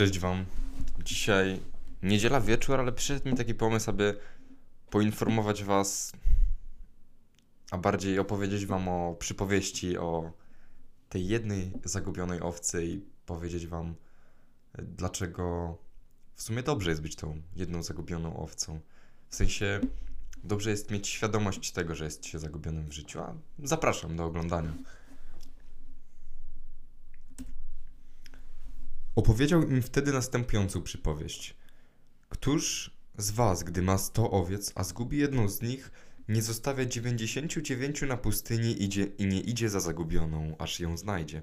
Cześć Wam. Dzisiaj niedziela wieczór, ale przyszedł mi taki pomysł, aby poinformować Was, a bardziej opowiedzieć Wam o przypowieści o tej jednej zagubionej owcy i powiedzieć Wam, dlaczego w sumie dobrze jest być tą jedną zagubioną owcą. W sensie dobrze jest mieć świadomość tego, że jest się zagubionym w życiu, a zapraszam do oglądania. Opowiedział im wtedy następującą przypowieść. Któż z was, gdy ma sto owiec, a zgubi jedną z nich, nie zostawia dziewięćdziesięciu dziewięciu na pustyni idzie, i nie idzie za zagubioną, aż ją znajdzie?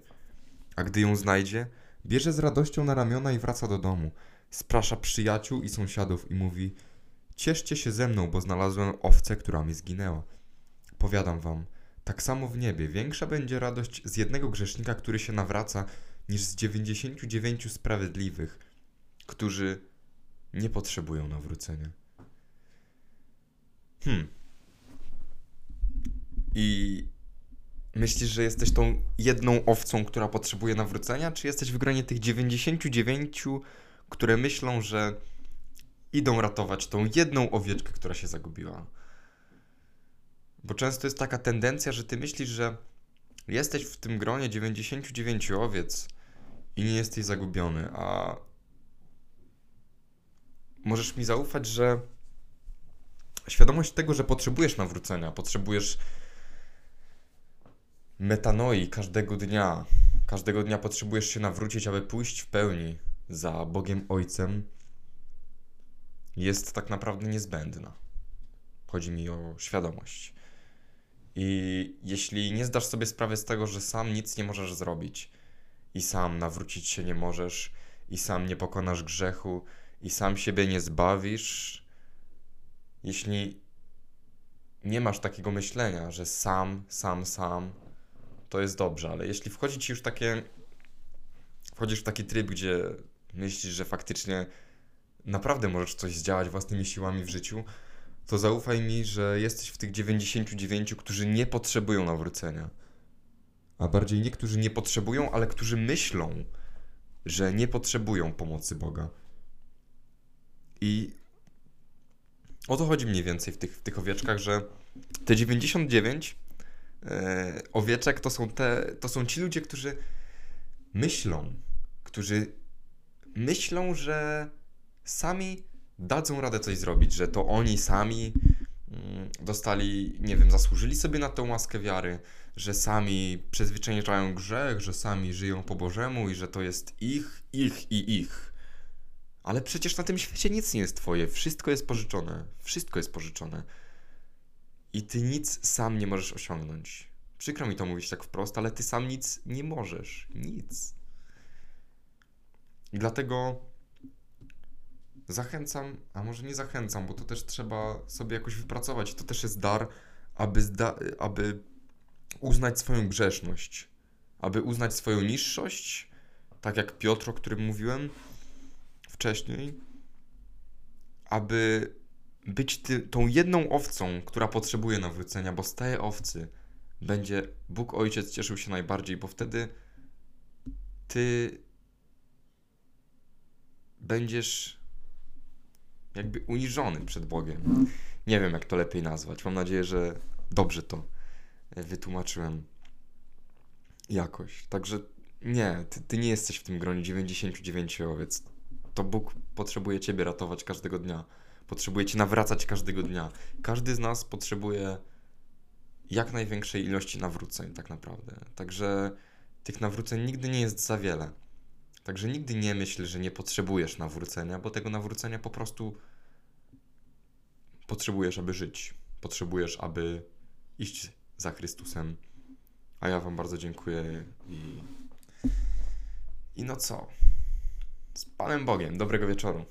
A gdy ją znajdzie, bierze z radością na ramiona i wraca do domu. Sprasza przyjaciół i sąsiadów i mówi: Cieszcie się ze mną, bo znalazłem owcę, która mi zginęła. Powiadam wam, tak samo w niebie większa będzie radość z jednego grzesznika, który się nawraca, niż z 99 sprawiedliwych, którzy nie potrzebują nawrócenia. Hmm. I myślisz, że jesteś tą jedną owcą, która potrzebuje nawrócenia, czy jesteś w gronie tych 99, które myślą, że idą ratować tą jedną owieczkę, która się zagubiła? Bo często jest taka tendencja, że ty myślisz, że jesteś w tym gronie 99 owiec, i nie jesteś zagubiony, a możesz mi zaufać, że świadomość tego, że potrzebujesz nawrócenia, potrzebujesz metanoi każdego dnia, każdego dnia potrzebujesz się nawrócić, aby pójść w pełni za Bogiem Ojcem, jest tak naprawdę niezbędna. Chodzi mi o świadomość. I jeśli nie zdasz sobie sprawy z tego, że sam nic nie możesz zrobić, i sam nawrócić się nie możesz, i sam nie pokonasz grzechu, i sam siebie nie zbawisz, jeśli nie masz takiego myślenia, że sam, sam, sam, to jest dobrze, ale jeśli wchodzi ci już takie, wchodzisz w taki tryb, gdzie myślisz, że faktycznie naprawdę możesz coś zdziałać własnymi siłami w życiu, to zaufaj mi, że jesteś w tych 99, którzy nie potrzebują nawrócenia a bardziej niektórzy nie potrzebują, ale którzy myślą, że nie potrzebują pomocy Boga. I o to chodzi mniej więcej w tych, w tych owieczkach, że te 99 e, owieczek to są, te, to są ci ludzie, którzy myślą, którzy myślą, że sami dadzą radę coś zrobić, że to oni sami dostali, nie wiem, zasłużyli sobie na tą łaskę wiary, że sami przezwyciężają grzech, że sami żyją po Bożemu i że to jest ich, ich i ich. Ale przecież na tym świecie nic nie jest twoje, wszystko jest pożyczone, wszystko jest pożyczone. I ty nic sam nie możesz osiągnąć. Przykro mi to mówić tak wprost, ale ty sam nic nie możesz. Nic. I dlatego zachęcam, a może nie zachęcam, bo to też trzeba sobie jakoś wypracować. To też jest dar, aby, zda- aby uznać swoją grzeszność, aby uznać swoją niższość, tak jak Piotr, o którym mówiłem wcześniej, aby być ty, tą jedną owcą, która potrzebuje nawrócenia, bo z owcy będzie Bóg Ojciec cieszył się najbardziej, bo wtedy ty będziesz jakby uniżony przed Bogiem. Nie wiem, jak to lepiej nazwać. Mam nadzieję, że dobrze to wytłumaczyłem jakoś. Także nie, ty, ty nie jesteś w tym gronie 99 owiec. To Bóg potrzebuje ciebie ratować każdego dnia. Potrzebuje cię nawracać każdego dnia. Każdy z nas potrzebuje jak największej ilości nawróceń, tak naprawdę. Także tych nawróceń nigdy nie jest za wiele. Także nigdy nie myśl, że nie potrzebujesz nawrócenia, bo tego nawrócenia po prostu potrzebujesz, aby żyć. Potrzebujesz, aby iść za Chrystusem. A ja Wam bardzo dziękuję i. I no co? Z Panem Bogiem. Dobrego wieczoru.